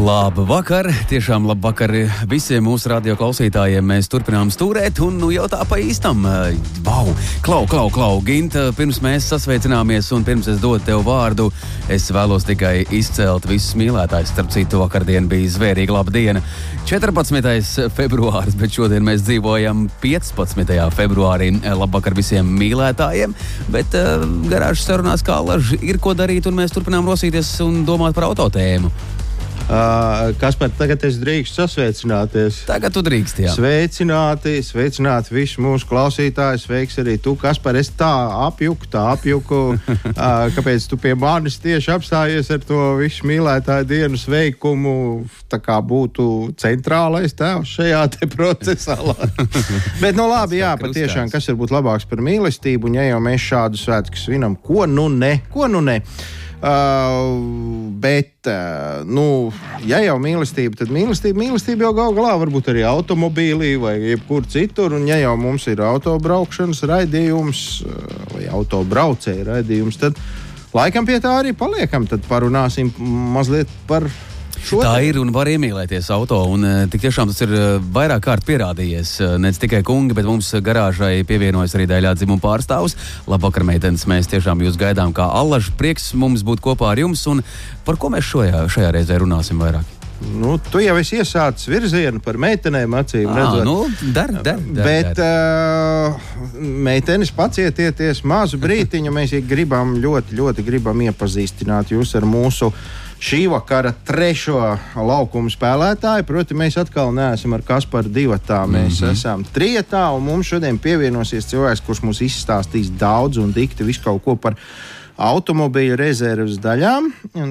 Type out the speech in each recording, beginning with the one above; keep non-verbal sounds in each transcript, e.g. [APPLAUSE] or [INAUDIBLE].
Labu vakar, tiešām labu vakar visiem mūsu radio klausītājiem. Mēs turpinām stūrēt, un nu jau tā pa īstam. Wow, klau, klau, klau, Ginta, pirms mēs sasveicināmies, un pirms es dodu tev vārdu, es vēlos tikai izcelt visus mīlētājus. Starp citu, vakardien bija zvērīga laba diena. 14. februāris, bet šodien mēs dzīvojam 15. februārī. Labvakar visiem mīlētājiem, bet uh, garāžas sarunās kā laži ir ko darīt, un mēs turpinām rosīties un domāt par autotēmu. Uh, kas par tagad es drīkstu sasveicināties? Tagad tu drīkst, jā. Sveicināti, sveicināti visus mūsu klausītājus. Sveiks arī tu, kas par es tā apjuku, tā apjuku. uh, kāpēc tu pie manis tieši apstājies ar to visu mīlētāju dienu sveikumu? Tā kā būtu centrālais tēvs šajā procesā. [LAUGHS] Bet, nu labi, jā, patiešām, kas var būt labāks par mīlestību? Un ja jau mēs šādu svētku svinam, ko nu ne? Ko nu ne? Uh, bet, uh, nu, ja jau mīlestība, tad mīlestība, mīlestība jau gal galā var būt arī automobīlī vai jebkur citur. Un, ja jau mums ir autobraukšanas raidījums uh, vai autobraucēja raidījums, tad laikam pie tā arī paliekam. Tad parunāsim mazliet par Šodien. Tā ir un var iemīlēties auto. Un, eh, tik tiešām tas ir eh, vairāk kārt pierādījies. Eh, ne tikai kungi, bet mums garāžai pievienojas arī daļā dzimuma pārstāvs. Labvakar, meitenes! Mēs tiešām jūs gaidām kā allaž. Prieks mums būt kopā ar jums. Un par ko mēs šajā, šajā reizē runāsim vairāk? Nu, tu jau esi iesācis virzienu par meitenēm, acīm redzot. Nu, dar, dar, dar, Bet, dar. Uh, meitenes, pacietieties mazu brītiņu. Mēs gribam ļoti, ļoti gribam iepazīstināt jūs ar mūsu šī vakara trešo laukumu spēlētāju. Proti, mēs atkal neesam ar Kasparu divatā. Mēs mm -hmm. esam trijotā, un mums šodien pievienosies cilvēks, kurš mums izstāstīs daudz un dikti visu kaut ko par automobīļa rezerves daļām.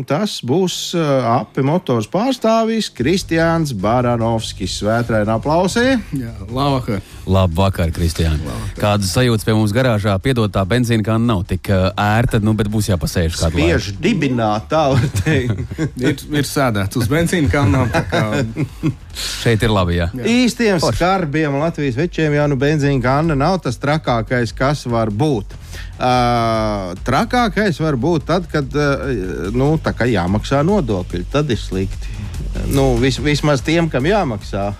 Tas būs uh, api motors pārstāvis Kristiāns Baranovskis. Svētrainā aplausī. Jā, labvakar. Labvakar, Kristiāna. Kādas sajūtas pie mums garāžā? Piedod, tā benzīna kā nav tik uh, ērta, nu, bet būs jāpasēž kādu laiku. Spiež dibināt, tā var teikt. [LAUGHS] ir, ir sēdēts uz benzīna kalnām. Kā... [LAUGHS] Šeit ir labi, jā. jā. Īstiem Forši. skarbiem Latvijas večiem jau nu benzīna kanna nav tas trakākais, kas var būt. Uh, trakākais var būt tad, kad uh, nu, jāmaksā nodokļi. Tad ir slikti. Nu, vis, vismaz tiem, kam jāmaksā.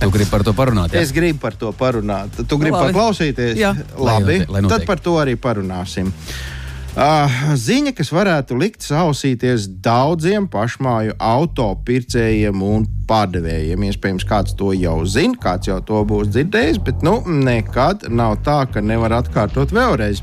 tu gribi par to parunāt? Jā? Es gribu par to parunāt. Tu gribi nu, paklausīties? Jā, labi. Lai notiek, lai notiek. Tad par to arī parunāsim. Uh, ziņa, kas varētu likt sausīties daudziem pašmāju autopircējiem un pārdevējiem. Iespējams, kāds to jau zina, kāds jau to būs dzirdējis, bet nu, nekad nav tā, ka nevar atkārtot vēlreiz.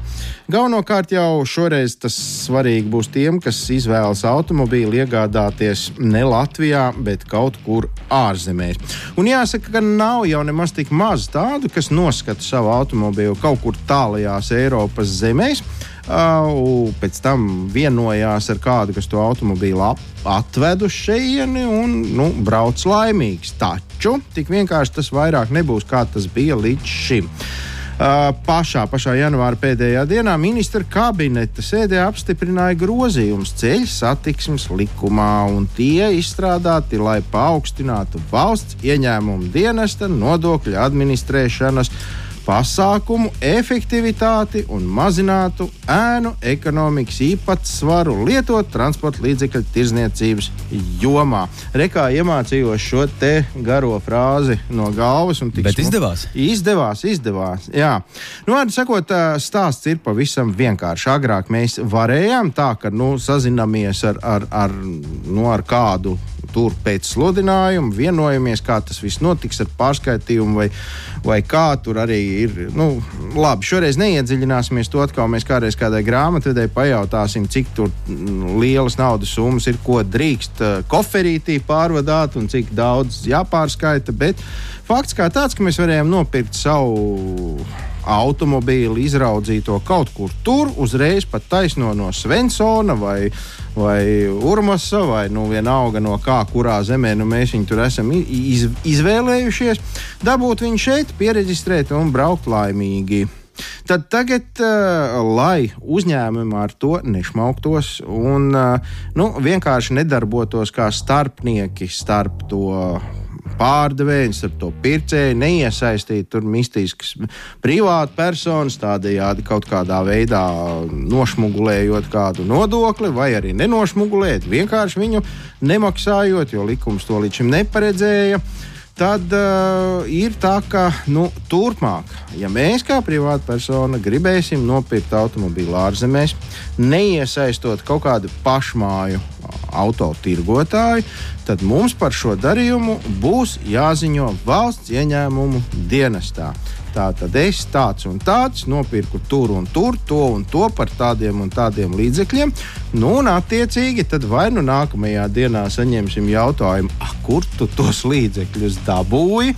Galvenokārt jau šoreiz tas svarīgi būs tiem, kas izvēlas automobīlu iegādāties ne Latvijā, bet kaut kur ārzemēs. Un jāsaka, ka nav jau nemaz tik maz tādu, kas noskata savu automobīlu kaut kur tālajās Eiropas zemēs Uh, pēc tam vienojās ar kādu, kas to automobīlu ap, atved uz šejieni un nu, brauc laimīgs. Taču tik vienkārši tas vairāk nebūs, kā tas bija līdz šim. Uh, pašā, pašā janvāra pēdējā dienā ministra kabineta sēdē apstiprināja grozījumus ceļu satiksmes likumā, un tie izstrādāti, lai paaugstinātu valsts ieņēmumu dienesta nodokļu administrēšanas pasākumu efektivitāti un mazinātu ēnu ekonomikas īpatsvaru lietot transporta līdzekļu tirzniecības jomā. Rekā iemācījos šo te garo frāzi no galvas. Bet izdevās? Izdevās, izdevās. Jā, nu, vārdu sakot, stāsts ir pavisam vienkāršs. Agrāk mēs varējām tā, ka nu, sazināmies ar, ar, ar, nu, ar kādu tur pēc sludinājuma, vienojamies, kā tas viss notiks ar pārskaitījumu vai, vai kā tur arī ir. Nu, labi, šoreiz neiedziļināsimies to atkal. Mēs kādreiz kādai grāmatvedēji pajautāsim, cik lielas naudas summas ir, ko drīkst uh, koferītī pārvadāt un cik daudz jāpārskaita. Bet fakts kā tāds, ka mēs varējām nopirkt savu automobīli izraudzīto kaut kur tur, uzreiz pat taisno no Svensona vai, vai Urmasa vai nu, vienalga no kā, kurā zemē nu, mēs viņu tur esam iz, izvēlējušies, dabūt viņu šeit, pieregistrēt un braukt laimīgi. Tad tagad, uh, lai uzņēmumi ar to nešmauktos un uh, nu, vienkārši nedarbotos kā starpnieki starp to pārdevēju, starp to pircēju, neiesaistīt tur mistiskas privātu personas, tādējādi kaut kādā veidā nošmugulējot kādu nodokli, vai arī nenošmugulēt, vienkārši viņu nemaksājot, jo likums to līdz šim neparedzēja. Tad uh, ir tā, ka nu, turpmāk, ja mēs kā privāta persona gribēsim nopirkt automobīlu ārzemēs, neiesaistot kaut kādu pašmāju autotirgotāju, tad mums par šo darījumu būs jāziņo valsts ieņēmumu dienestā. Tātad es tāds un tāds nopirku tur un tur, to un to par tādiem un tādiem līdzekļiem. Nu, un attiecīgi, tad vai nu nākamajā dienā saņemsim jautājumu, kur tu tos līdzekļus dabūji?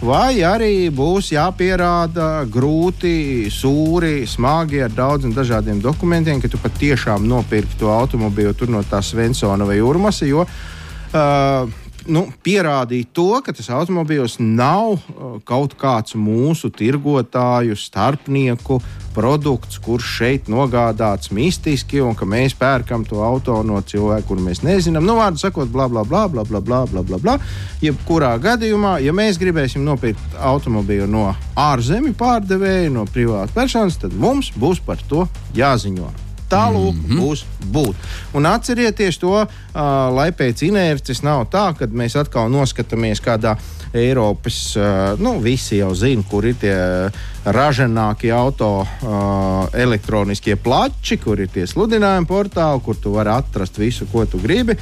Vai arī būs jāpierāda grūti, sūri, smagi ar daudziem dažādiem dokumentiem, ka tu patiešām nopirki to automobīlu no tā Svensona vai Urmasa. Jo, uh, nu, pierādīt to, ka tas automobilis nav uh, kaut kāds mūsu tirgotāju, starpnieku produkts, kurš šeit nogādāts mistiski, un ka mēs pērkam to auto no cilvēka, kuru mēs nezinām. Nu, vārdu sakot, bla, bla, bla, bla, bla, bla, bla, bla, bla. Jebkurā gadījumā, ja mēs gribēsim nopirkt automobīlu no ārzemju pārdevēja, no privātas personas, tad mums būs par to jāziņo. Tālāk mm -hmm. būs būt. Un atcerieties to, uh, lai pēc inerces nav tā, ka mēs atkal noskatāmies kādā Eiropas, uh, nu, visi jau zina, kur ir tie ražanākie auto uh, elektroniskie plači, kur ir tie sludinājumi portāli, kur tu vari atrast visu, ko tu gribi.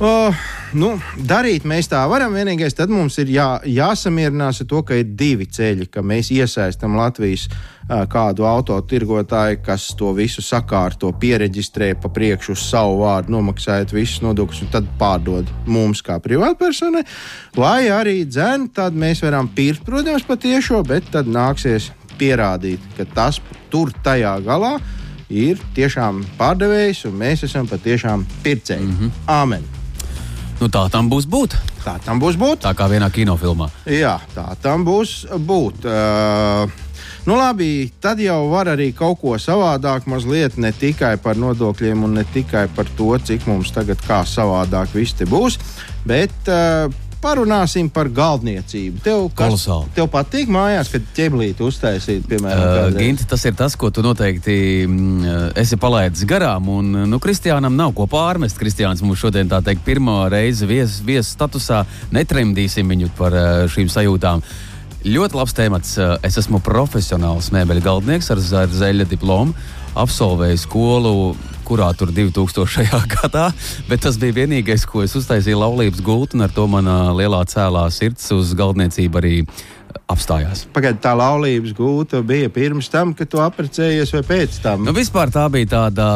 Uh, nu, darīt mēs tā varam. Vienīgais, tad mums ir jā, jāsamierinās ar to, ka ir divi ceļi, ka mēs iesaistām Latvijas uh, kādu autotirgotāju, kas to visu sakārto, pieregistrē pa priekšu uz savu vārdu, nomaksājot visus nodokļus un tad pārdod mums kā privātpersonai. Vai arī dzēn, tad mēs varam pirkt, protams, patiešo, bet tad nāksies pierādīt, ka tas tur tajā galā ir tiešām pārdevējs un mēs esam patiešām pircēji. Mm -hmm. Āmen! Nu, tā tam būs būt. Tā tam būs būt. Tā kā vienā kinofilmā. Jā, tā tam būs būt. Uh, Nu, labi, tad jau var arī kaut ko savādāk, mazliet ne tikai par nodokļiem un ne tikai par to, cik mums tagad kā savādāk viss te būs, bet uh, parunāsim par galdniecību. Tev, kas, tev patīk mājās, kad ķeblīti uztaisīt, piemēram, Uh, kādreiz? Ginti, tas ir tas, ko tu noteikti mm, esi palaidis garām. Un, nu, Kristiānam nav ko pārmest. Kristiāns mums šodien, tā teikt, pirmo reizi viesu vies statusā netremdīsim viņu par uh, šīm sajūtām. Ļoti labs temats. Es esmu profesionāls mēbeļu galdnieks ar za- ar zeļa diplomu. Absolvēju skolu, kurā tur 2000. [LAUGHS] gadā, bet tas bija vienīgais, ko es uztaisīju laulības gultu, un ar to manā lielā cēlā sirds uz galdniecību arī apstājās. Pagaidiet, tā laulības gūta bija pirms tam, kad tu apprecējies, vai pēc tam? Nu, vispār tā bija tāda,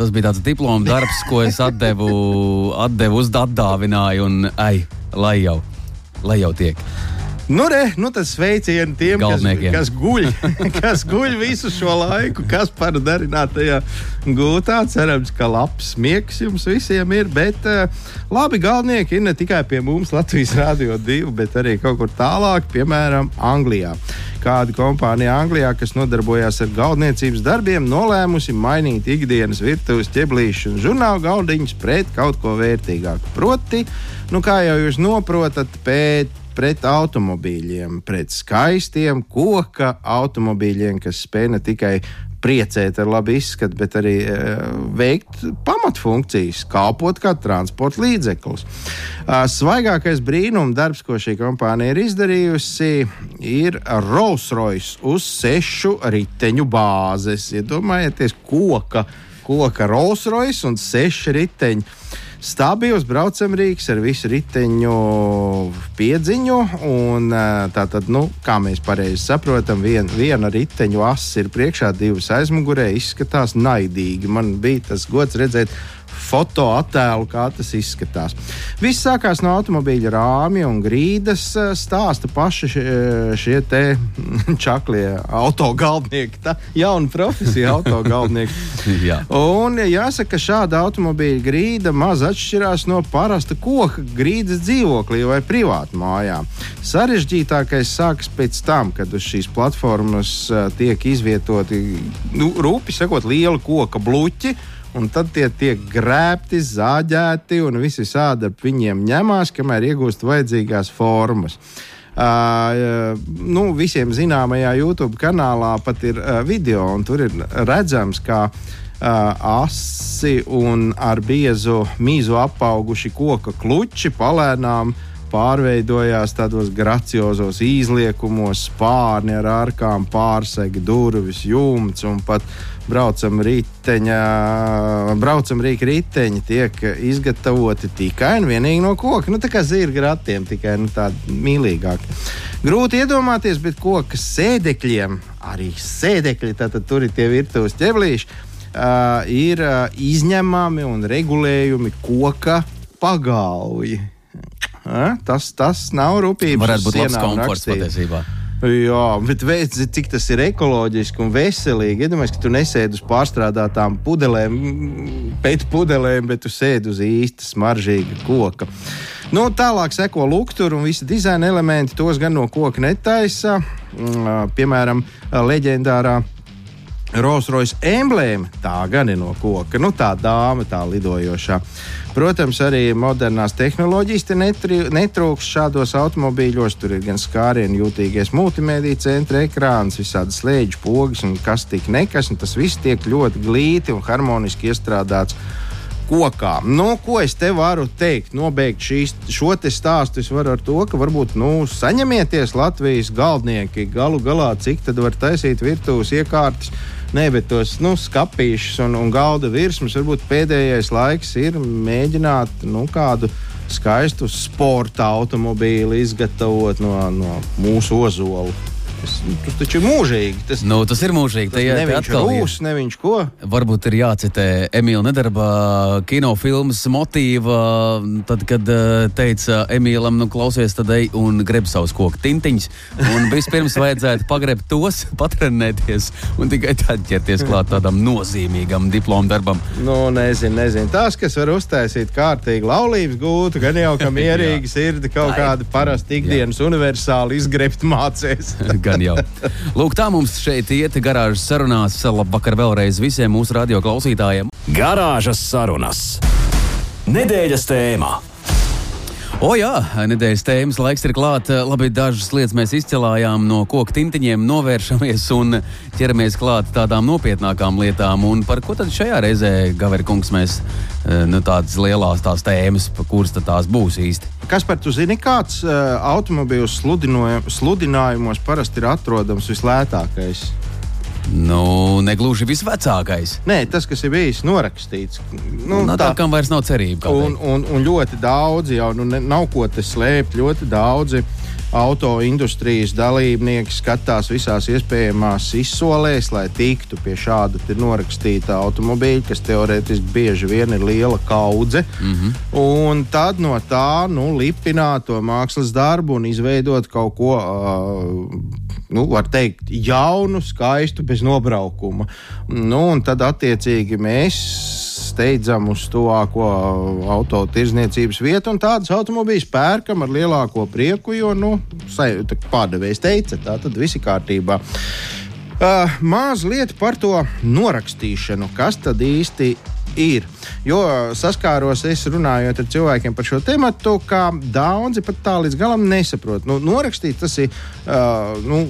tas bija tāds diploma darbs, ko es atdevu, [LAUGHS] atdevu uz atdāvināju, un ai, lai jau, lai jau tiek. Nu, re, nu tas sveiciens tiem, kas, kas guļ, [LAUGHS] kas guļ visu šo laiku, kas par darinātajā gūtā. Cerams, ka labs miegs jums visiem ir. Bet uh, labi galdnieki ir ne tikai pie mums Latvijas [LAUGHS] Rādio 2, bet arī kaut kur tālāk, piemēram, Anglijā. Kāda kompānija Anglijā, kas nodarbojās ar galdniecības darbiem, nolēmusi mainīt ikdienas virtuves ķeblīšu un žurnālu galdiņus pret kaut ko vērtīgāku. Proti, nu, kā jau jūs noprotat, pēc pret automobīļiem, pret skaistiem koka automobīļiem, kas spēj ne tikai priecēt ar labu izskatu, bet arī e, veikt pamatfunkcijas, kalpot kā transporta līdzeklis. E, svaigākais brīnums darbs, ko šī kompānija ir izdarījusi, ir Rolls-Royce uz sešu riteņu bāzes. Iedomājieties, koka, koka Rolls-Royce un seši riteņi stabils braucamrīks ar visu riteņu piedziņu. Un, eh, tātad, nu, kā mēs pareizi saprotam, vien, viena riteņu asa ir priekšā, divas aizmugurē. Izskatās naidīgi. Man bija tas gods redzēt fotoattēlu, kā tas izskatās. Viss sākās no automobīļa rāmja un grīdas eh, stāsta paši šie, šie te [LAUGHS] čaklie autogalvnieki. Tā jauna profesija, autogalvnieki. [LAUGHS] Jā. Un jāsaka, ka šāda automobīļa grīda maz atšķirās no parasta koka grīdas dzīvoklī vai privātu mājā. Sarežģītākais sākas pēc tam, kad uz šīs platformas uh, tiek izvietoti, nu, rūpi sakot, liela koka bluķi. Un tad tie tiek grēbti, zāģēti un visi sādi ap viņiem ņemās, kamēr iegūst vajadzīgās formas. Uh, nu, visiem zināmajā YouTube kanālā pat ir uh, video, un tur ir redzams, kā uh, asi un ar biezu mīzu apauguši koka kluči palēnām pārveidojās tādos graciozos izliekumos, spārni ar ārkām, pārsegi, durvis, jumts un pat braucam riteņa, braucam rīka riteņi tiek izgatavoti tikai un vienīgi no koka. Nu, tā kā zirga ratiem, tikai nu, tādi mīlīgāki. Grūti iedomāties, bet koka sēdekļiem, arī sēdekļi, tātad tur ir tie virtuves ķeblīši, uh, ir uh, izņemami un regulējumi koka pagalvi. Uh, tas, tas nav rūpīgi. Varētu būt labs komforts patiesībā. Jā, bet veids, cik tas ir ekoloģiski un veselīgi. Iedomājieties, ka tu nesēdi uz pārstrādātām pudelēm, pēc pudelēm, bet tu sēdi uz īsta smaržīga koka. Nu, tālāk seko luktura un visi dizaina elementi. Tos gan no koka netaisa. Mm, Piemēram, leģendārā Rolls-Royce emblēma, tā gan ir no koka. Nu, tā dāma, tā lidojošā. Protams, arī modernās tehnoloģijas te netri, netrūks šādos automobīļos. Tur ir gan skārienu jūtīgais multimediju centra ekrāns, visādi slēdzu pogas un kas tik nekas. Tas viss tiek ļoti glīti un harmoniski iestrādāts kokā. Nu, ko es te varu teikt? Nobeigt šīs, šo te stāstu es varu ar to, ka varbūt nu, saņemieties Latvijas galdnieki. Galu galā, cik tad var taisīt virtuves iekārtas? Nē, bet tos nu, skāpīšus un, un galda virsmas varbūt pēdējais laiks ir mēģināt nu, kādu skaistu sporta automobīli izgatavot no, no mūsu ozola. Tas, tas taču ir mūžīgi. Tas, Nu, tas ir mūžīgi. tas te neviņš rūs, neviņš ko. Varbūt ir jācitē Emīļa Nedarba kinofilmas motīva. Tad, kad eh, teica Emīlam, nu, klausies, tad ej un greb savus koku tintiņus. Un [LAUGHS] vispirms vajadzētu pagrebt tos, [LAUGHS] patrenēties un tikai tad ķerties klāt tādam nozīmīgam diplomu darbam. Nu, nezinu, nezinu. Tas, kas var uztaisīt kārtīgi laulības gūtu, gan jau ka [LAUGHS] mierīgi sirdi kaut kāda parasta ikdienas universāli izgrebt mācīs. Gan jau. Lūk, tā mums šeit iet garāžas sarunās. Labvakar vēlreiz visiem mūsu radio klausītājiem. Garāžas sarunas. Nedēļas tēmā. O jā, nedēļas tēmas laiks ir klāts. Labi, dažas lietas mēs izcēlājām no koku tintiņiem, novēršamies un ķeramies klāt tādām nopietnākām lietām. Un par ko tad šajā reizē, Gaverkungs, mēs eh, nu, tādas lielās tās tēmas, kuras tās būs īsti? Kas par to zini, kāds uh, automobīļu sludinājumos parasti ir atrodams vislētākais? Nu, negluži visvecākais. Nē, tas, kas ir bijis norakstīts. Nu, Nu, tā kam vairs nav cerība. un, un, un ļoti daudzi jau nu, ne, nav ko te slēpt. Ļoti daudzi auto industrijas dalībnieki skatās visās iespējamās izsolēs, lai tiktu pie šāda norakstīta automobīļa, kas teorētiski bieži vien ir liela kaudze. Mm -hmm. Un tad no tā nu, lipināt to mākslas darbu un izveidot kaut ko. Uh, nu, var teikt, jaunu, skaistu, bez nobraukuma. Nu, un tad, attiecīgi, mēs steidzam uz tuvāko autotirdzniecības vietu, un tādas automobīļus pērkam ar lielāko prieku, jo nu, pārdevējs teica, tā tad viss ir kārtībā. Uh, Mazliet par to norakstīšanu, kas tad īsti ir. Jo saskāros es runājot ar cilvēkiem par šo tēmu, ka daudzi pat tā līdz galam nesaprot. Nu, norakstīt tas ir. Uh, nu,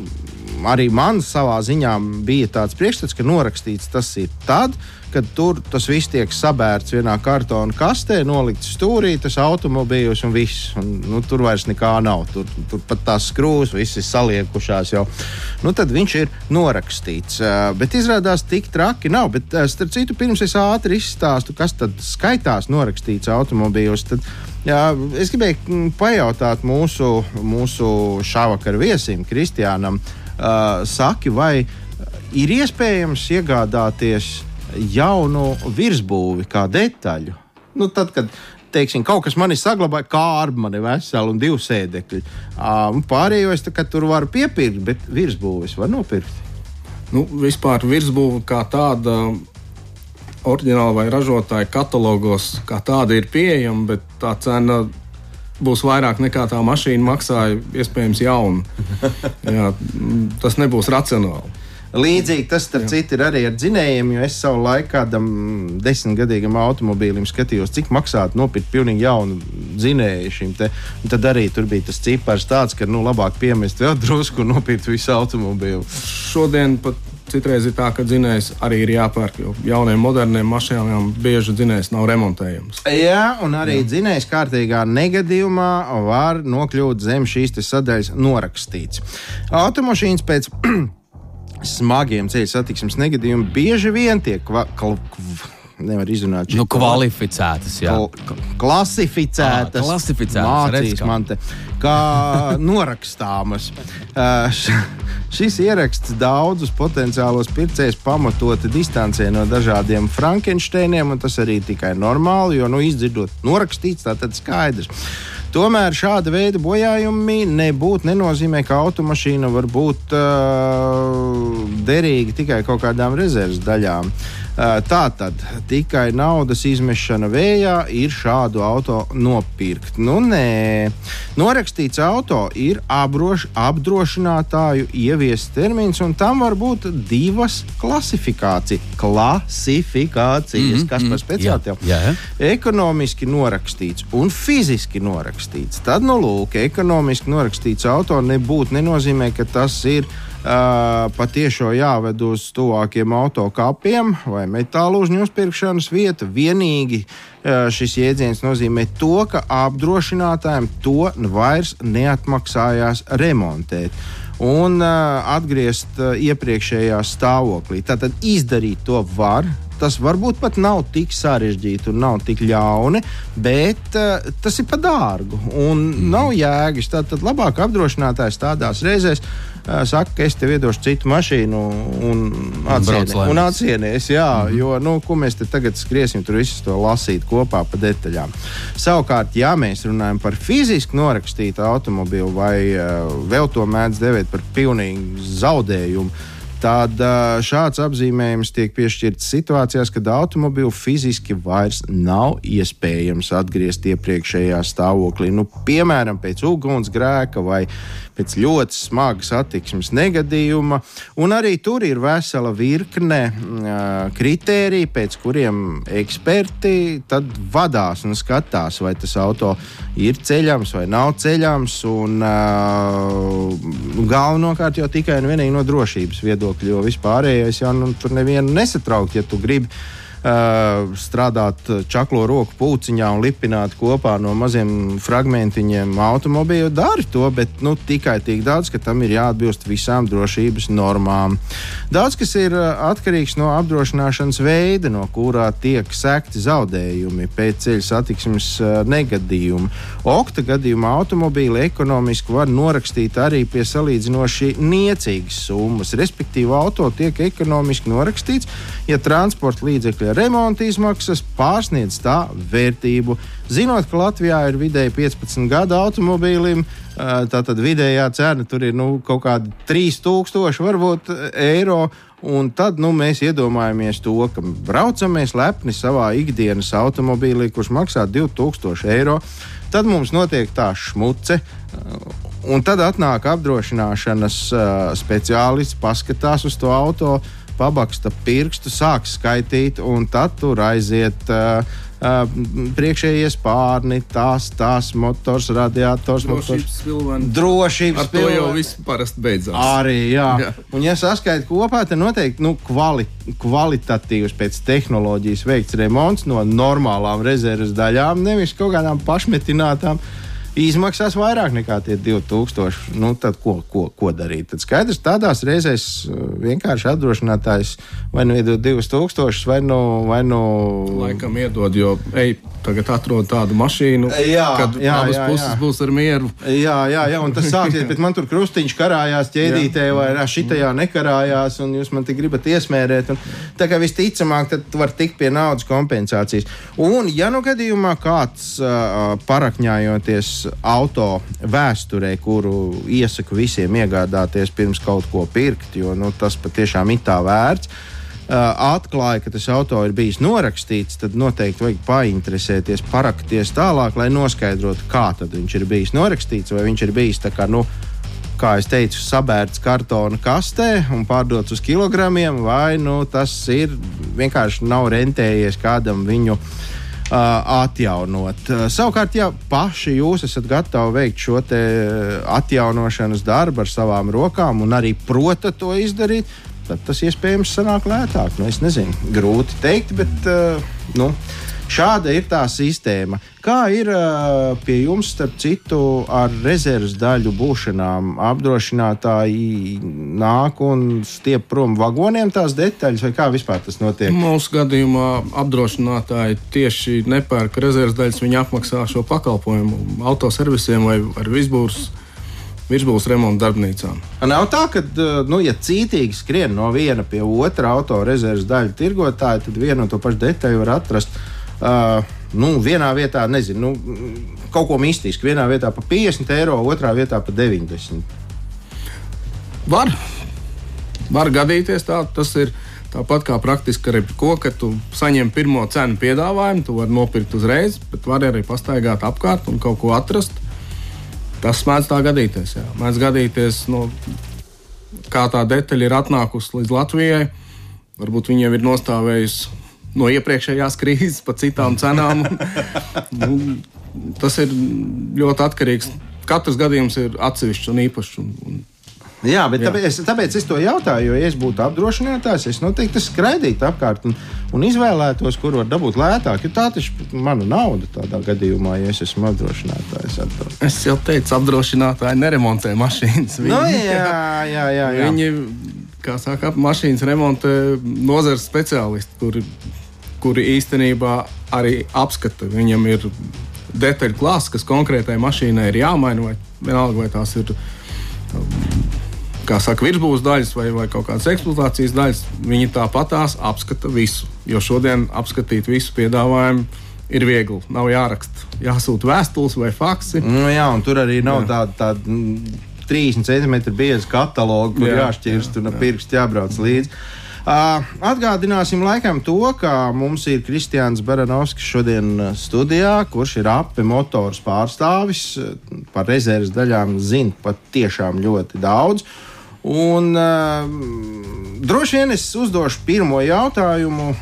Arī man savā ziņā bija tāds priekšstats, ka norakstīts tas ir tad, kad tur tas viss tiek sabērts vienā kartona kastē, nolikts stūrī, tas automobīļus un viss. Un, nu, tur vairs nekā nav. Tur, tur pat tās skrūves, viss ir saliekušās jau. Nu, tad viņš ir norakstīts. Bet izrādās, tik traki nav. Bet, starp citu, pirms es ātri izstāstu, kas tad skaitās norakstīts automobīļos. Tad, jā, es gribēju mm, pajautāt mūsu, mūsu šāvakar viesim, Kristiānam, uh, saki, vai ir iespējams iegādāties jaunu virsbūvi, kā detaļu. Nu, tad, kad teiksim, kaut kas man ir saglabājis, kā ar mani veselu un divu sēdekļu. Pārējo es tā, tur varu piepirkt, bet virsbūvis var nopirkt. Nu, vispār virsbūve kā tāda oriģināla vai ražotāja katalogos, kā tāda ir pieejama, bet tā cena būs vairāk nekā tā mašīna maksāja, iespējams, jauna. [LAUGHS] Jā, tas nebūs racionāli. Līdzīgi tas, starp citu, ir arī ar dzinējiem, jo es savu laiku kādam desmitgadīgam automobīlim skatījos, cik maksātu nopirkt pilnīgi jaunu dzinēju šim te. Un tad arī tur bija tas cipars tāds, ka nu, labāk piemest vēl drusku un nopirkt visu automobīlu. Šodien pat citreiz ir tā, ka dzinējs arī ir jāpērk, jo jauniem, moderniem mašīnām bieži dzinējs nav remontējams. Jā, un arī Jā. dzinējs kārtīgā negadījumā var nokļūt zem šīs sadaļas norakstīts. Automašīnas pēc [CLEARS THROAT] smagiem ceļu satiksmes negadījumiem bieži vien tiek kva, kva, nevar izrunāt. Nu, kvalificētas, jā. Kl klasificētas. À, klasificētas. Mācīs man te. Kā [LAUGHS] norakstāmas. uh, šis ieraksts daudzus potenciālos pircējus pamatoti distancē no dažādiem Frankensteiniem, un tas arī tikai normāli, jo, nu, izdzirdot norakstīts, tā tad skaidrs. Tomēr šāda veida bojājumi nebūtu nenozīmē, ka automašīna var būt uh, derīga tikai kaut kādām rezerves daļām. Tā tad tikai naudas izmešana vējā ir šādu auto nopirkt. Nu, nē, norakstīts auto ir apdroš, apdrošinātāju ieviests termins, un tam var būt divas klasifikācijas. Klasifikācijas, mm -hmm, kas par speciālitāti jau ir. Ekonomiski norakstīts un fiziski norakstīts norakstīts. Tad, nu, lūk, ekonomiski norakstīts auto nebūtu nenozīmē, ka tas ir uh, patiešām jāved uz tuvākiem autokapiem vai metālu uzņēmumu uzpirkšanas vietu. Vienīgi uh, šis jēdziens nozīmē to, ka apdrošinātājiem to vairs neatmaksājās remontēt un uh, atgriezt uh, iepriekšējā stāvoklī. Tātad izdarīt to var, tas varbūt pat nav tik sarežģīti un nav tik ļauni, bet uh, tas ir par dārgu un mm. nav jēgas. Tad, tad labāk apdrošinātājs tādās reizēs uh, saka, ka es tev iedošu citu mašīnu un, un atcienies. Jā, mm. jo nu, ko mēs te tagad skriesim, tur visus to lasīt kopā pa detaļām. Savukārt, ja mēs runājam par fiziski norakstītu automobīlu vai uh, vēl to mēdz devēt par pilnīgu zaudējumu Tad šāds apzīmējums tiek piešķirts situācijās, kad automobīlu fiziski vairs nav iespējams atgriezt iepriekšējā stāvoklī. Nu, piemēram, pēc ugunsgrēka vai pēc ļoti smagas attīstības negadījuma. Un arī tur ir vesela virkne uh, kritēriju, pēc kuriem eksperti vadās un skatās, vai tas auto ir ceļams vai nav ceļams. Un, uh, galvenokārt jau tikai un vienīgi no drošības viedokļa, jo vispārējais jau nu, tur nevienu nesatraukt, ja tu gribi strādāt čaklo roku pūciņā un lipināt kopā no maziem fragmentiņiem automobīlu, dari to, bet nu, tikai tik daudz, ka tam ir jāatbilst visām drošības normām. Daudz kas ir atkarīgs no apdrošināšanas veida, no kurā tiek sekti zaudējumi pēc ceļa satiksmes negadījuma. Okta gadījumā automobīli ekonomiski var norakstīt arī pie salīdzinoši niecīgas summas, respektīvi auto tiek ekonomiski norakstīts, ja transporta līdzekļi remonta izmaksas pārsniedz tā vērtību. Zinot, ka Latvijā ir vidēji 15 gadu automobīlim, tā tad vidējā cena tur ir nu, kaut kāda 3000 varbūt eiro. Un tad nu, mēs iedomājamies to, ka braucamies lepni savā ikdienas automobīlī, kurš maksā 2000 eiro. Tad mums notiek tā šmuce, un tad atnāk apdrošināšanas speciālists, paskatās uz to automašīnu pabaksta pirkstu, sāk skaitīt, un tad tur aiziet. Uh, Uh, priekšējie spārni, tās, tās motors, radiators, drošības pilveni. Drošības Ar to pilveni. jau viss parasti beidzās. Arī, jā. jā. Un, ja saskaitīt kopā, tad noteikti nu, kvali, kvalitatīvs pēc tehnoloģijas veikts remonts no normālām rezerves daļām, nevis kaut kādām pašmetinātām izmaksās vairāk nekā tie 2000. Nu, tad ko, ko, ko darīt? Tad skaidrs, tādās reizēs uh, vienkārši apdrošinātājs vai nu iedod 2000, vai nu. Vai nu... Laikam iedod, jo ej, tagad atrod tādu mašīnu, Jā, kad jā, abas jā, puses jā. būs ar mieru. Jā, jā, jā, un tas sāksies, [LAUGHS] bet man tur krustiņš karājās ķēdītē, vai arī šitajā nekarājās, un jūs man te gribat iesmērēt. Un, tā kā visticamāk, tad var tikt pie naudas kompensācijas. Un, ja nu gadījumā kāds uh, parakņājoties auto vēsturē, kuru iesaku visiem iegādāties pirms kaut ko pirkt, jo nu, tas patiešām ir tā vērts. Uh, atklāja, ka tas auto ir bijis norakstīts, tad noteikti vajag painteresēties, parakties tālāk, lai noskaidrotu, kā viņš ir bijis norakstīts, vai viņš ir bijis tā kā, nu, kā jau teicu, sabērts kartona kastē un pārdots uz kilogramiem, vai nu, tas ir vienkārši nav rentējies kādam viņu. Uh, atjaunot. Uh, savukārt, ja paši jūs esat gatavi veikt šo uh, atjaunošanas darbu ar savām rokām un arī protat to izdarīt, tad tas iespējams sanāk lētāk. Nu, es nezinu, grūti pateikt, bet uh, nu, šāda ir tā sistēma. Kā ir pie jums, starp citu, ar rezerves daļu būšanām? Apdrošinātāji nāk un stiep prom vagoniem tās detaļas, vai kā vispār tas notiek? Mūsu gadījumā apdrošinātāji tieši nepērk rezerves daļas, viņi apmaksā šo pakalpojumu autoservisiem vai ar visbūrs. Virsbūves remonta darbnīcām. Nav tā, ka, nu, ja cītīgi skrien no viena pie otra auto rezerves daļu tirgotāja, tad vienu un to pašu detaļu var atrast. Uh, nu, vienā vietā, nezinu, nu, kaut ko mistisku. Vienā vietā par 50 eiro, otrā vietā par 90. Var, var gadīties tā, tas ir. Tāpat kā praktiski ar ko, ka tu saņem pirmo cenu piedāvājumu, tu vari nopirkt uzreiz, bet vari arī pastaigāt apkārt un kaut ko atrast. Tas mēdz tā gadīties. Jā. Mēdz gadīties, nu, kā tā detaļa ir atnākusi līdz Latvijai. Varbūt jau ir nostāvējusi no iepriekšējās krīzes par citām cenām. [LAUGHS] nu, tas ir ļoti atkarīgs. Katrs gadījums ir atsevišķs un īpašs. Un, un Jā, bet Jā. Tāpēc, tāpēc es to jautāju, jo, ja es būtu apdrošinātājs, es noteikti skraidītu apkārt un, un izvēlētos, kur var dabūt lētāk. Tā taču ir mana nauda tādā gadījumā, ja es esmu apdrošinātājs. Es jau teicu, apdrošinātāji neremontē mašīnas. Viņi, no, jā, jā, jā, jā. Viņi, kā saka, mašīnas remontē nozares speciālisti, kuri, kuri īstenībā arī apskata. Viņam ir detaļu klāsts, kas konkrētai mašīnai ir jāmaina, vai vienalga, vai tās ir kā saka, virsbūves daļas vai, vai kaut kādas eksploatācijas daļas, viņi tāpatās apskata visu. Jo šodien apskatīt visu piedāvājumu ir viegli. Nav jāraksta, jāsūta vēstules vai faksi. Nu, jā, un tur arī nav tāda. tāda mm, 30 centimetru bieza kataloga, kur jā, jāšķirst jā, un pirksti jābrauc līdzi. Uh, atgādināsim laikam to, ka mums ir Kristians Baranovskis šodien studijā, kurš ir api motors pārstāvis. Par rezerves daļām zina pat tiešām ļoti daudz. Un, uh, droši vien es uzdošu pirmo jautājumu,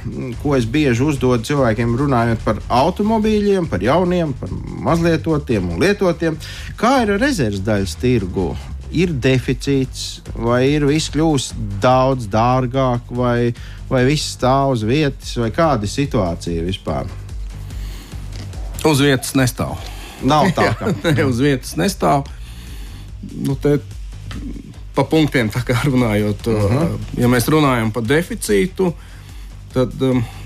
ko es bieži uzdodu cilvēkiem, runājot par automobīļiem, par jauniem, par mazlietotiem un lietotiem. Kā ir ar rezerves daļas tirgu? Ir deficīts, vai ir viss kļūst daudz dārgāk, vai, vai viss stāv uz vietas, vai kāda ir situācija vispār? Uz vietas nestāv. Nav tā, [LAUGHS] ka ne, uz vietas nestāv. Nu, te, pa punktiem runājot, uh Mhm. -huh. ja mēs runājam par deficītu, tad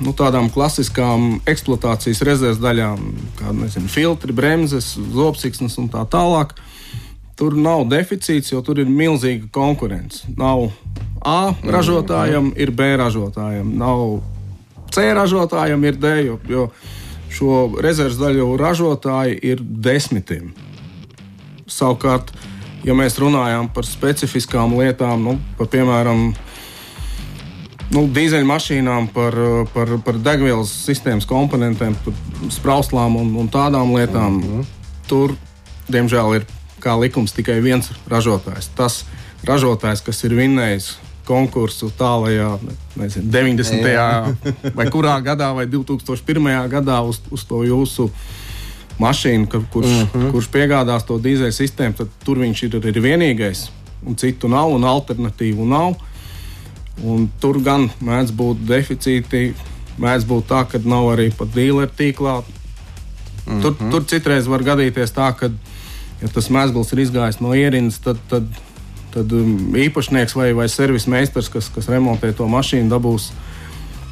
nu, tādām klasiskām eksploatācijas rezerves daļām, kā nezinu, filtri, bremzes, zobsiksnes un tā tālāk, tur nav deficīts, jo tur ir milzīga konkurence. Nav A ražotājam, ir B ražotājam, nav C ražotājam, ir D, jo, jo šo rezerves daļu ražotāji ir desmitiem. Savukārt, ja mēs runājam par specifiskām lietām, nu, par, piemēram, nu, dīzeļmašīnām, par, par, par degvielas sistēmas komponentiem, par sprauslām un, un tādām lietām, mm -hmm. tur, diemžēl, ir kā likums tikai viens ražotājs. Tas ražotājs, kas ir vinnējis konkursu tālākajā, nezinu, 90. Jā. [LAUGHS] vai kurā gadā, vai 2001. gadā uz, uz to jūsu mašīnu, kurš, uh -huh. kurš piegādās to dīzeļu sistēmu, tad tur viņš ir, ir vienīgais. Un citu nav, un alternatīvu nav. Un tur gan mēdz būt deficīti, mēdz būt tā, ka nav arī pat dīleru tīklā. Uh -huh. tur, tur citreiz var gadīties tā, ka ja tas mēsls ir izgājis no ierindas, tad, tad, tad um, īpašnieks vai, vai servisa meistars, kas, kas remontē to mašīnu, dabūs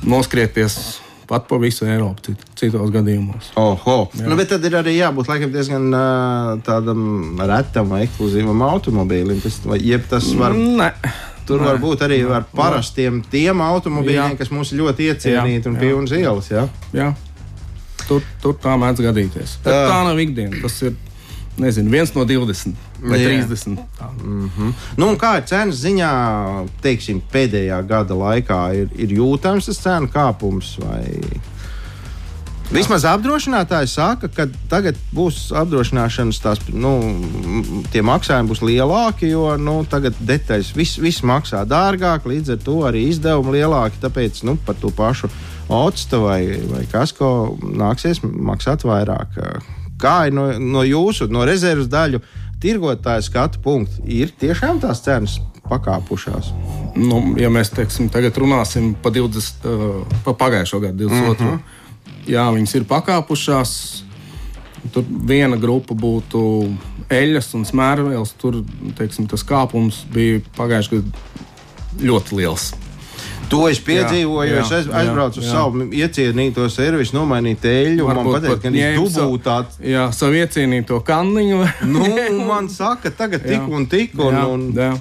noskrieties pat pa visu Eiropu cit, citos gadījumos. Oho. Nu, bet tad ir arī jābūt laikam, diezgan tādam retam vai ekskluzīvam automobīlim. Tas, vai, jeb tas var. Nē. Tur Nē. var būt arī ar parastiem tiem automobīļiem, Jā. kas mums ļoti iecienīti Jā, un jā. pilnas ielas. Jā. Jā. Tur, tur tā mēdz gadīties. Bet Jā. tā nav ikdiena. Tas ir nezinu, viens no 20 vai Jā. 30. Tā. Nu, un kā ir cenas ziņā, teiksim, pēdējā gada laikā ir, ir jūtams tas cenu kāpums? Vai... Vismaz apdrošinātāji saka, ka tagad būs apdrošināšanas tās, nu, tie maksājumi būs lielāki, jo nu, tagad detaļas viss, viss maksā dārgāk, līdz ar to arī izdevumi lielāki. Tāpēc nu, par to pašu otstu vai, vai kasko nāksies maksāt vairāk. Kā ir no, no jūsu, no rezerves daļu tirgotāja skatu punkta, ir tiešām tās cenas pakāpušās? Nu, ja mēs teiksim, tagad runāsim par 20, uh, pa pagājušo gadu, 22. Uh -huh. Jā, viņas ir pakāpušās. Tur viena grupa būtu eļļas un smērvēls. Tur teiksim, tas kāpums bija pagājušajā gadā ļoti liels. To es piedzīvoju, jo Jā, es aiz, jā, aizbraucu uz jā. savu iecienīto servisu, nomainīt eļļu. Man Varbūt pateica, pat ka viņš savu- dubultāts. Jā, savu iecienīto kanniņu. Nu, [LAUGHS] man saka, tagad tik Jā. un tik. Un, jā, un, jā.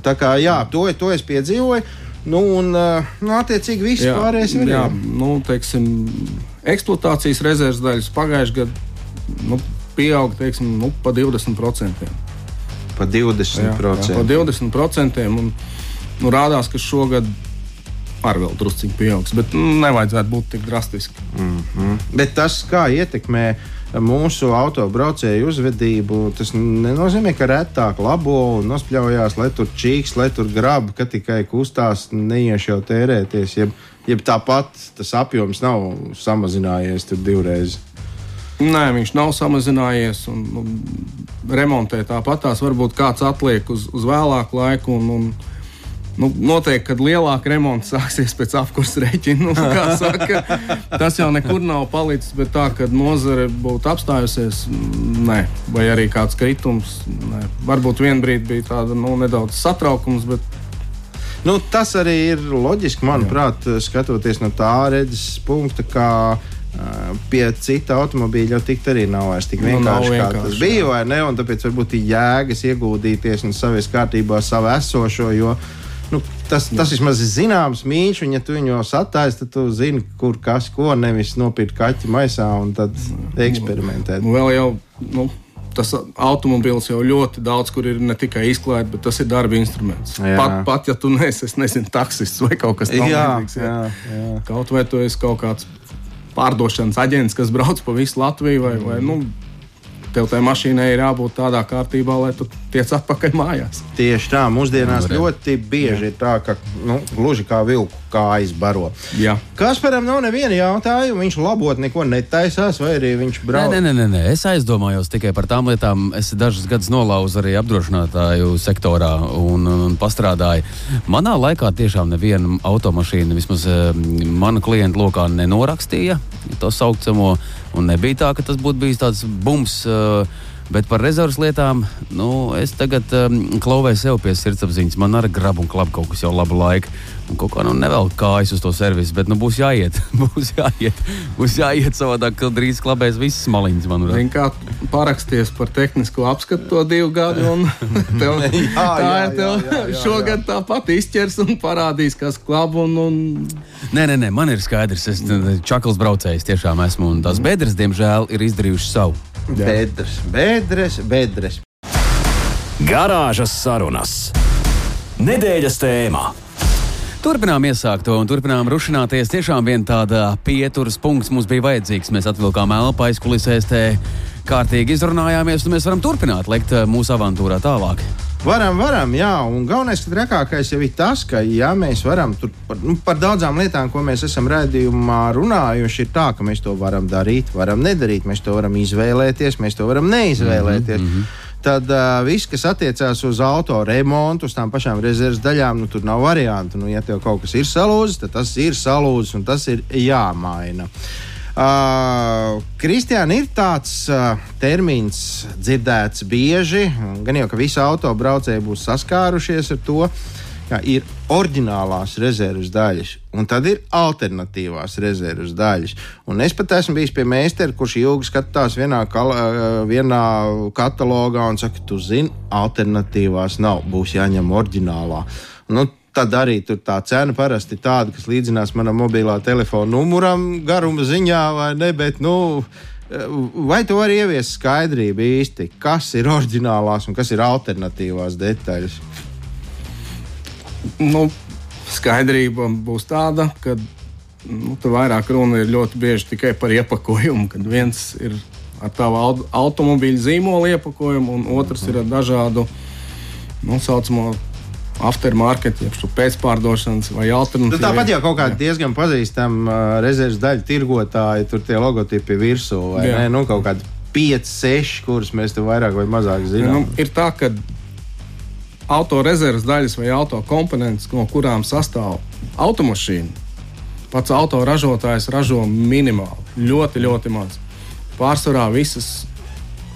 tā kā jā, to, to es piedzīvoju. Nu, un, uh, nu, attiecīgi, viss Jā, pārējais ir jā, nu, teiksim, eksploatācijas rezerves daļas pagājušajā gadā nu, pieauga teiksim, nu, pa 20%. pa 20%. Jā, jā, pa 20%. Un, nu, rādās, ka šogad arī vēl druskuļi pieaugs, bet nu, nevajadzētu būt tik drastiski. Bet tas, kā ietekmē mūsu autobraucēju uzvedību, tas nenozīmē, ka retāk labo un nospļaujās, lai tur čīks, lai tur grab, ka tikai kustās, neieš jau tērēties. Jeb, jeb tāpat tas apjoms nav samazinājies divreiz. Nē, viņš nav samazinājies. Un, un remontē tāpat tās varbūt kāds atliek uz, uz vēlāku laiku. Un, un, Nu, noteikti, kad lielāka remonta sāksies pēc apkursa rēķina, nu, kā saka, tas jau nekur nav palicis. Bet tā, kad nozare būtu apstājusies, nē, vai arī kāds kritums, nē. varbūt vienā brīdī bija tāda nu, nedaudz satraukums, bet Nu, tas arī ir loģiski, manuprāt, skatoties no tā redzes punkta, ka ā, pie cita automobīļa jau tikt arī nav vairs tik Nu, nav vienkārši, kā vienkārši, tas bija. vai ne? Un Tāpēc varbūt ir jēgas ieguldīties un savies kārtībā savu esošo. Jo, Nu, tas, tas vismaz ir zināms mīļš, un ja tu viņu satāisi, tad tu zini, kur kas ko nevis nopirkt kaķi maisā un tad eksperimentēt. nu, vēl jau nu, tas automobilis jau ļoti daudz, kur ir ne tikai izklaide, bet tas ir darba instruments. Jā. Pat, pat ja tu neesi, es nezinu, taksists vai kaut kas tāds Jā, jā, jā. Kaut vai tu esi kaut kāds pārdošanas aģents, kas brauc pa visu Latviju, vai, vai nu, tev tai mašīnai ir jābūt tādā kārtībā, lai tu tiec atpakaļ mājās. Tieši tā, mūsdienās Jā, ļoti bieži ir tā, ka nu, gluži kā vilku kājas baro. Jā. Kasparam nav neviena jautājuma, viņš labot neko netaisās, vai arī viņš brauc. nē, nē, nē, nē, es aizdomājos tikai par tām lietām. Es dažus gadus nolauzu arī apdrošinātāju sektorā un, un, pastrādāju. Manā laikā tiešām neviena automašīna, vismaz eh, mana klienta lokā, nenorakstīja to saucamo. Un nebija tā, ka tas būtu bijis tāds bums. eh, Bet par rezerves lietām, nu, es tagad um, klauvēju sev pie sirdsapziņas. Man arī grab un klap kaut kas jau labu laiku. Un kaut kā nu nevēl kājas uz to servisu, bet nu, būs jāiet. [LAUGHS] būs jāiet. Būs jāiet savādāk, ka drīz klabēs visas maliņas. kā paraksties par tehnisko apskatu to divu gadu, un [LAUGHS] tev, Jā, tā jā, ir tev jā, jā, jā, šogad tāpat izķers un parādīs, kas klab. Un, un... Nē, nē, nē, man ir skaidrs, es čakls braucējs tiešām esmu. Un tās bedres, diemžēl, ir izdarījušas savu. Bedres, bedres, bedres. Garāžas sarunas. Nedēļas tēmā. Turpinām iesākto un turpinām rušināties. Tiešām vien tāda pieturas punkts mums bija vajadzīgs. Mēs atvilkām elpu aizkulisēs, te kārtīgi izrunājāmies, un mēs varam turpināt lekt eh, mūsu avantūrā tālāk. Varam, varam, jā, un galvenais, ka trakākais jau ir tas, ka, ja mēs varam tur par, nu, par daudzām lietām, ko mēs esam redzējumā runājuši, ir tā, ka mēs to varam darīt, varam nedarīt, mēs to varam izvēlēties, mēs to varam neizvēlēties. Mm -hmm. Tad uh, viss, kas attiecās uz auto remontu, uz tām pašām rezerves daļām, nu, tur nav variantu. Nu, ja tev kaut kas ir salūzis, tad tas ir salūzis un tas ir jāmaina. Uh, Kristiāna, ir tāds uh, termins dzirdēts bieži, gan jau ka visi autobraucēji būs saskārušies ar to, ka ir oriģinālās rezerves daļas, un tad ir alternatīvās rezerves daļas. Un es pat esmu bijis pie meistara, kurš ilgi skatās vienā, kal, vienā katalogā un saka, tu zini, alternatīvās nav, būs jāņem oriģinālā. Nu, tad arī tur tā cena parasti ir tāda, kas līdzinās manam mobilā telefona numuram, garuma ziņā, vai ne? Bet, nu, vai tu vari ieviest skaidrību īsti, kas ir oriģinālās un kas ir alternatīvās detaļas? Nu, skaidrība būs tāda, ka nu, tur vairāk runa ir ļoti bieži tikai par iepakojumu, kad viens ir ar tavu automobīļa zīmola iepakojumu, un otrs ir ar dažādu nu, saucamo aftermarket, jeb pēcpārdošanas vai alternatīvas. Nu, tāpat jau kaut kāda diezgan pazīstama uh, rezerves daļa tirgotāji, tur tie logotipi virsū vai Jā. ne? Nu, kaut kādi 5, 6, kurus mēs te vairāk vai mazāk zinām. Nu, ir tā, ka auto rezerves daļas vai auto komponentes, no kurām sastāv automašīna, pats auto ražotājs ražo minimāli, ļoti, ļoti maz. Pārsvarā visas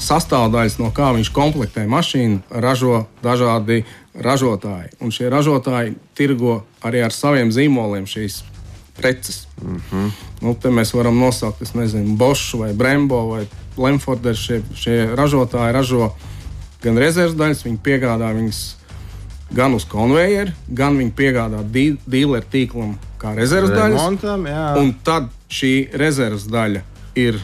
sastāvdaļas, no kā viņš komplektē mašīnu, ražo dažādi ražotāji. Un šie ražotāji tirgo arī ar saviem zīmoliem šīs preces. Mm -hmm. nu, te mēs varam nosaukt, es nezinu, Bosch vai Brembo vai Lemforder. Šie, šie ražotāji ražo gan rezerves daļas, viņi piegādā viņas gan uz konvejeru, gan viņi piegādā dīleru tīklam kā rezerves daļas. Un tad šī rezerves daļa ir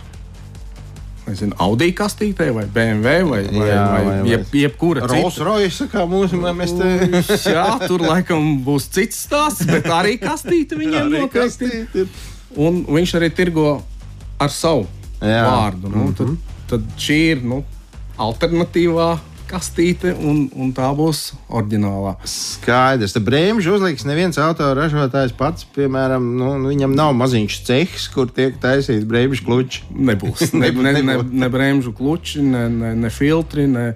nezinu, Audi kastītē, vai BMW, vai, vai, jā, vai, vai jeb, jebkura cita. Rolls Royce, kā mūsu mēs te. jā, tur laikam būs cits stāsts, bet arī kastīte viņiem noteikti. Un viņš arī tirgo ar savu jā. vārdu. Nu, mm -hmm. tad, tad šī ir nu, alternatīvā kastīte, un, un tā būs oriģinālā. Skaidrs, ka brīvības uzliks neviens autoražotājs pats, piemēram, nu, viņam nav maziņš cehs, kur tiek taisīts brīvības kluči. Nebūs. [LAUGHS] ne, ne, ne, ne brīvības kluči, ne, ne, ne filtri. Ne,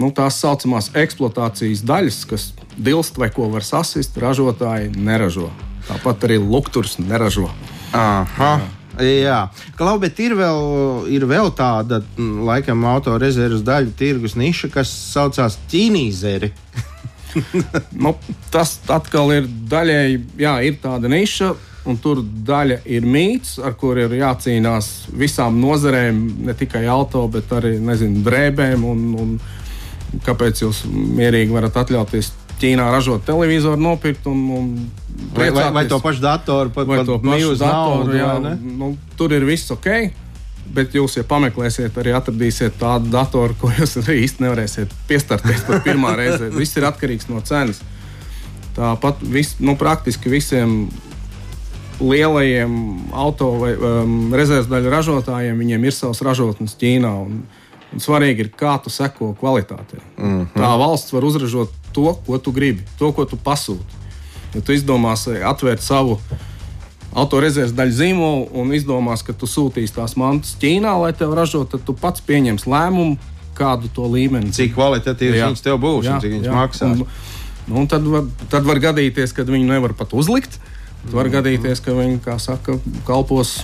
nu, tās saucamās eksploatācijas daļas, kas dilst vai ko var sasist, ražotāji neražo. Tāpat arī lukturs neražo. Aha. Jā. Jā, Klau, bet ir vēl, ir vēl tāda, mm, laikam, autorezerves daļu tirgus niša, kas saucās ķīnīzeri. [LAUGHS] nu, tas atkal ir daļēji, jā, ir tāda niša. Un tur daļa ir mīts, ar kuriem ir jācīnās visām nozarēm, ne tikai auto, bet arī nezinu, drēbēm. Un, un kāpēc jūs mierīgi varat atļauties Ķīnā ražot televizoru, nopirkt un, un vai, vai, vai to pašu datoru, pat, vai to pašu datoru. Naudu, jā, nu, tur ir viss ok. Bet jūs, ja pameklēsiet, arī atradīsiet tādu datoru, ko jūs arī īsti nevarēsiet piestarties pat pirmā reize. [LAUGHS] Viss ir atkarīgs no cenas. Tāpat vis, nu, praktiski visiem lielajiem auto vai um, rezerves daļu ražotājiem viņiem ir savs ražotnes Ķīnā. Un, un svarīgi ir, kā tu seko kvalitātei. Mm -hmm. Tā valsts var uzražot to, ko tu gribi, to, ko tu pasūti. Ja tu izdomāsi atvērt savu autorezerves daļu zīmolu un izdomās, ka tu sūtīsi tās mantas Ķīnā, lai tev ražotu, tad tu pats pieņems lēmumu, kādu to līmeni. Cik kvalitatīvs viņš tev būs jā, un cik viņš jā. maksās. Un, nu, un tad, var, tad var gadīties, ka viņu nevar pat uzlikt. Tad var mm -hmm. gadīties, ka viņi, kā saka, kalpos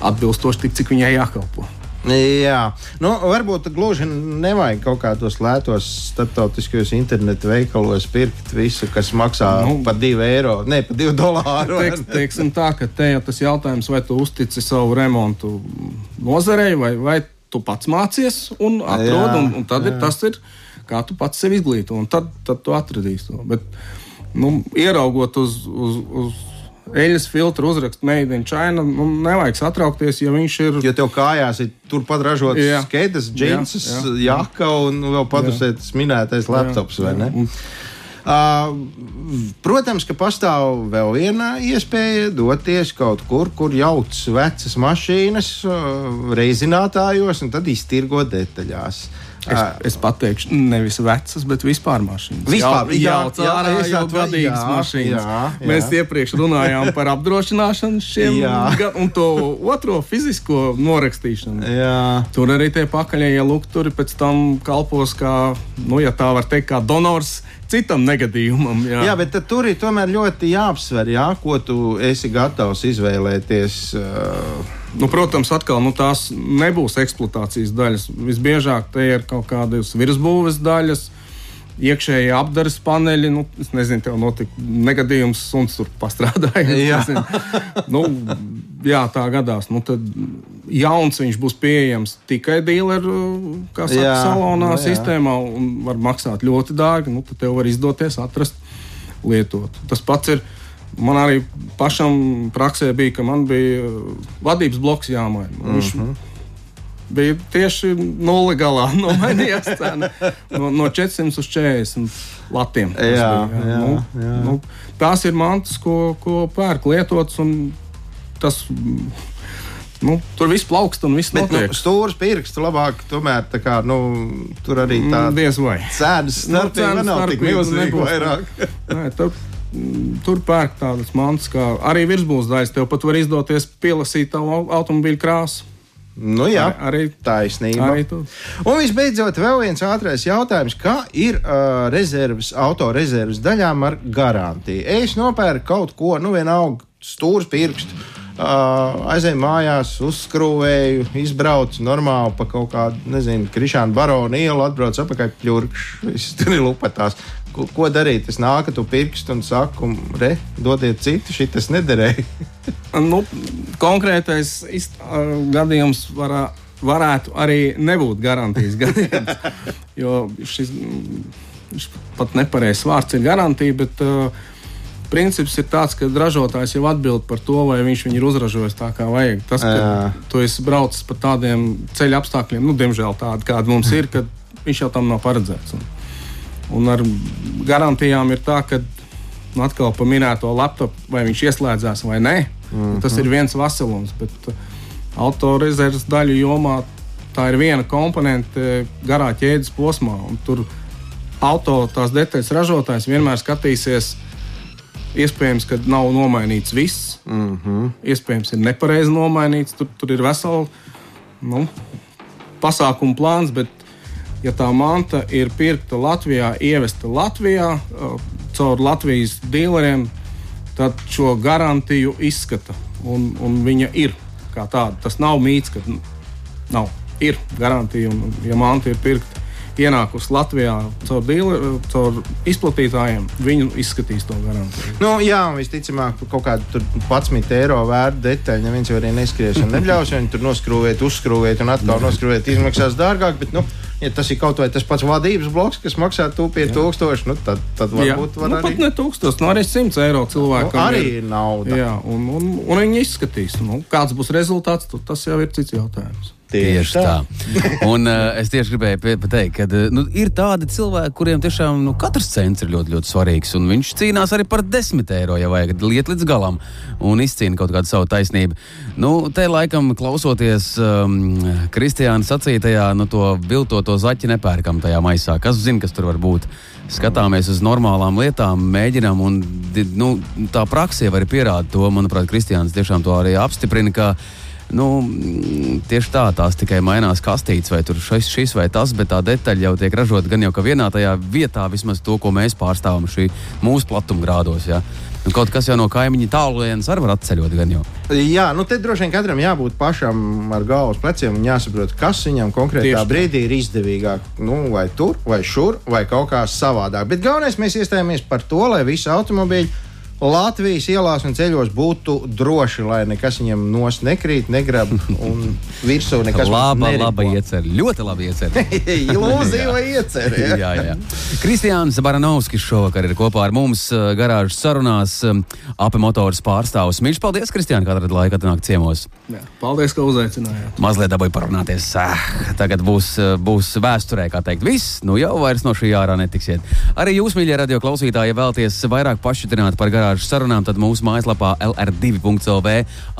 atbilstoši tik, cik viņai jākalpo. Jā, nu, varbūt gluži nevajag kaut kādos lētos starptautiskajos internetu veikalos pirkt visu, kas maksā nu, par 2 eiro, ne par 2 dolāru. Teiks, teiksim tā, ka te jau tas jautājums, vai tu uztici savu remontu nozarei, vai, vai tu pats mācies un atrod, jā, un, un tad jā. ir tas, ir, kā tu pats sevi izglīto, un tad, tad tu atradīsi to. Bet, nu, ieraugot uz, uz, uz eļļas filtru uzrakst Made in China. Nu, nevajag satraukties, ja viņš ir. Ja tev kājās ir turpat ražots skēdes, džinsus, jaka un vēl padusētas minētais laptops, vai ne? Uh, protams, ka pastāv vēl viena iespēja doties kaut kur, kur jauc vecas mašīnas, uh, reizinātājos un tad iztirgot detaļās. Uh, Es, es pateikšu, nevis vecas, bet vispār mašīnas. Vispār, jā, jā, ārā jau gadīgas mašīnas. Jā, jā. Mēs iepriekš runājām par apdrošināšanu šiem gadiem un to otro fizisko norakstīšanu. Jā. Tur arī tie pakaļējie lukturi pēc tam kalpos kā, nu, ja tā var teikt, kā donors citam negadījumam. Jā, jā bet tur ir tomēr ļoti jāapsver, jā, ko tu esi gatavs izvēlēties. Uh, Nu, protams, atkal nu, tās nebūs eksploatācijas daļas. Visbiežāk tie ir kaut kādas virsbūves daļas, iekšējie apgādes paneļi. Nu, es nezinu, tev notika negadījums, un tur pastrādāja. Jā. nu, jā, tā gadās. Nu, tad jauns viņš būs pieejams tikai dealeru salonā, nu, jā. sistēmā, un var maksāt ļoti dārgi. Nu, tad tev var izdoties atrast lietot. Tas pats ir. Man arī pašam praksē bija, ka man bija uh, vadības bloks jāmaina. Viņš Mhm. bija tieši nulle galā. [LAUGHS] Nomainījās cena no, no 400 uz 40 latiem. Jā, bija, jā, Nu, jā. Nu, tās ir mantas, ko, ko pērk lietots. un Tas, mm, nu, tur viss plaukst un viss Bet nu, notiek. stūris pirksts labāk, tomēr tā kā, nu, tur arī tā Mm, Diez vai. cēnas Nu, starpība cenas nav tik milzīga vairāk. Nē, tur, mm, tur pērk tādas mantas, kā arī virsbūves daļas. Tev pat var izdoties pielasīt tavu au- automobīļu krāsu. Nu jā, Arī, taisnība. arī tu. Un visbeidzot, vēl viens ātrais jautājums. Kā ir uh, rezerves, autorezerves daļām ar garantiju? Es nopērku kaut ko, nu vienalga, stūris pirkstu. Uh, aizēju mājās, uzskrūvēju, izbraucu normāli pa kaut kādu, nezinu, krišānu baronu ielu, atbraucu atpakaļ pļurkšķi. Tur ir lupatās. Ko, ko darīt? Es nāku tu pirkstu un saku, re, dodiet citu, šī tas nederēja. [LAUGHS] Nu, konkrētais iz, uh, gadījums varā, varētu arī nebūt garantijas [LAUGHS] gadījums. Jo šis, mm, šis pat nepareizs vārds ir garantija, bet uh, princips ir tāds, ka ražotājs jau atbild par to, vai viņš viņu ir uzražojis tā, kā vajag. Tas, ka Jā. tu esi braucis pa tādiem ceļa apstākļiem, nu, diemžēl tādi, kādi mums ir, kad viņš jau tam nav paredzēts. Un, un ar garantijām ir tā, ka nu, atkal par minēto laptopu, vai viņš ieslēdzās vai nē, mm -hmm. tas ir viens veselums. Bet uh, autorezerves daļu jomā tā ir viena komponente garā ķēdes posmā. Tur auto tās detaļas ražotājs vienmēr skatīsies. Iespējams, ka nav nomainīts viss. Mm -hmm. Iespējams, ir nepareizi nomainīts. Tur, tur ir vesela nu, pasākumu plāns, bet, ja tā manta ir pirkta Latvijā, ievesta Latvijā caur Latvijas dealeriem, tad šo garantiju izskata. Un, un viņa ir kā tāda. Tas nav mīts, ka n- nav. Ir garantija, un, ja manta ir pirkta ienākusi Latvijā caur, dealer, caur izplatītājiem, viņi izskatīs to garantiju. Nu, jā, un visticamāk, kaut kāda 11 eiro vērta detaļa. Neviens jau arī neskries un neļaus [LAUGHS] viņu tur noskrūvēt, uzskrūvēt un atkal [LAUGHS] noskrūvēt. Izmaksās dārgāk, bet, nu, ja tas ir kaut vai tas pats vadības bloks, kas maksā 2000, nu, tad, tad varbūt var nu, pat arī. ne tūkstoši, nu arī 100 eiro Nu, cilvēkam. arī ir. nauda. Jā, un, un, un viņi izskatīs, nu, kāds būs rezultāts. Tas jau ir cits jautājums. Tieši tā. Un uh, es tieši gribēju pateikt, ka uh, nu, ir tādi cilvēki, kuriem tiešām nu, katrs cents ir ļoti, ļoti svarīgs. Un viņš cīnās arī par desmit eiro, ja vajag liet līdz galam un izcīna kaut kādu savu taisnību. Nu, te laikam, klausoties um, Kristiāna sacītajā, nu, to viltoto zaķi nepērkam tajā maisā. Kas zina, kas tur var būt? Skatāmies uz normālām lietām, mēģinām, un nu, tā praksē arī pierāda to. Manuprāt, Kristiāns tiešām to arī apstiprina. ka, Nu, tieši tā, tās tikai mainās kastītes, vai tur šis, šis vai tas, bet tā detaļa jau tiek ražota gan jau ka vienā tajā vietā, vismaz to, ko mēs pārstāvam šī mūsu platumgrādos. Ja? Nu, kaut kas jau no kaimiņa tālumienes arī var atceļot. Gan jau. Jā, nu te droši vien katram jābūt pašam ar galvas pleciem un jāsaprot, kas viņam konkrētā Tieši tā. brīdī ir izdevīgāk. Nu, vai tur, vai šur, vai kaut kā savādāk. Bet galvenais mēs iestājāmies par to, lai visi automobīļi Latvijas ielās un ceļos būtu droši, lai nekas viņam nos nekrīt, negrab un [LAUGHS] virsū nekas Laba, laba iecerē, ļoti labi iecerē. Ilūzija [LAUGHS] vai iecerē? Ja? jā, jā, jā. Kristiāns Baranovskis šovakar ir kopā ar mums uh, garāžas sarunās. um, Ape motors pārstāvs. Mīļš, paldies, Kristiāna, ka atradāt laiku atnākt ciemos. Jā. Paldies, ka uzaicinājāt. Mazliet dabūju parunāties. Ah, tagad būs, uh, būs vēsturē, kā teikt, viss. Nu jau vairs no šī ārā netiksiet. Arī jūs, mīļie radio klausītāji, ja vēlaties vairāk pašķidrināt par garāžas sarunām, tad mūsu mājaslapā LR2.CLV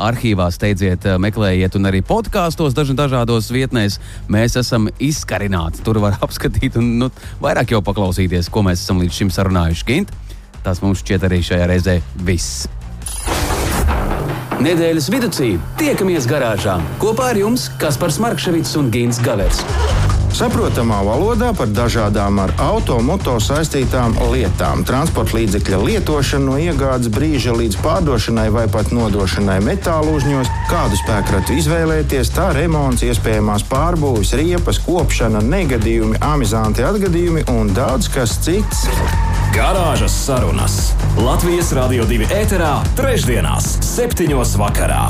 arhīvā steidziet, uh, meklējiet, un arī podkāstos daž dažādos vietnēs mēs esam izkarināti. Tur var [LAUGHS] apskatīt un nu, vairāk jau paklausīties, ko mēs esam līdz šim sarunājuši. Gint, tas mums šķiet arī šajā reizē viss. Nedēļas vidū tiekamies garāžā kopā ar jums Kaspars Markevits un Gins Gavers. Saprotamā valodā par dažādām ar automoto saistītām lietām, transporta līdzekļa lietošanu no iegādes brīža līdz pārdošanai vai pat nodošanai metālu uzņos, kādu spēkratu izvēlēties, tā remonts, iespējamās pārbūves, riepas, kopšana, negadījumi, amizanti atgadījumi un daudz kas cits. Garāžas sarunas Latvijas Rādio 2 ēterā, trešdienās, septiņos vakarā.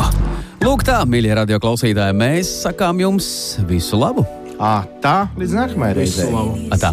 Lūk, tā, mīļie radio klausītāji, mēs sakām jums visu labu! À, tā līdz nākamajai reizei. Visu labu! Atā.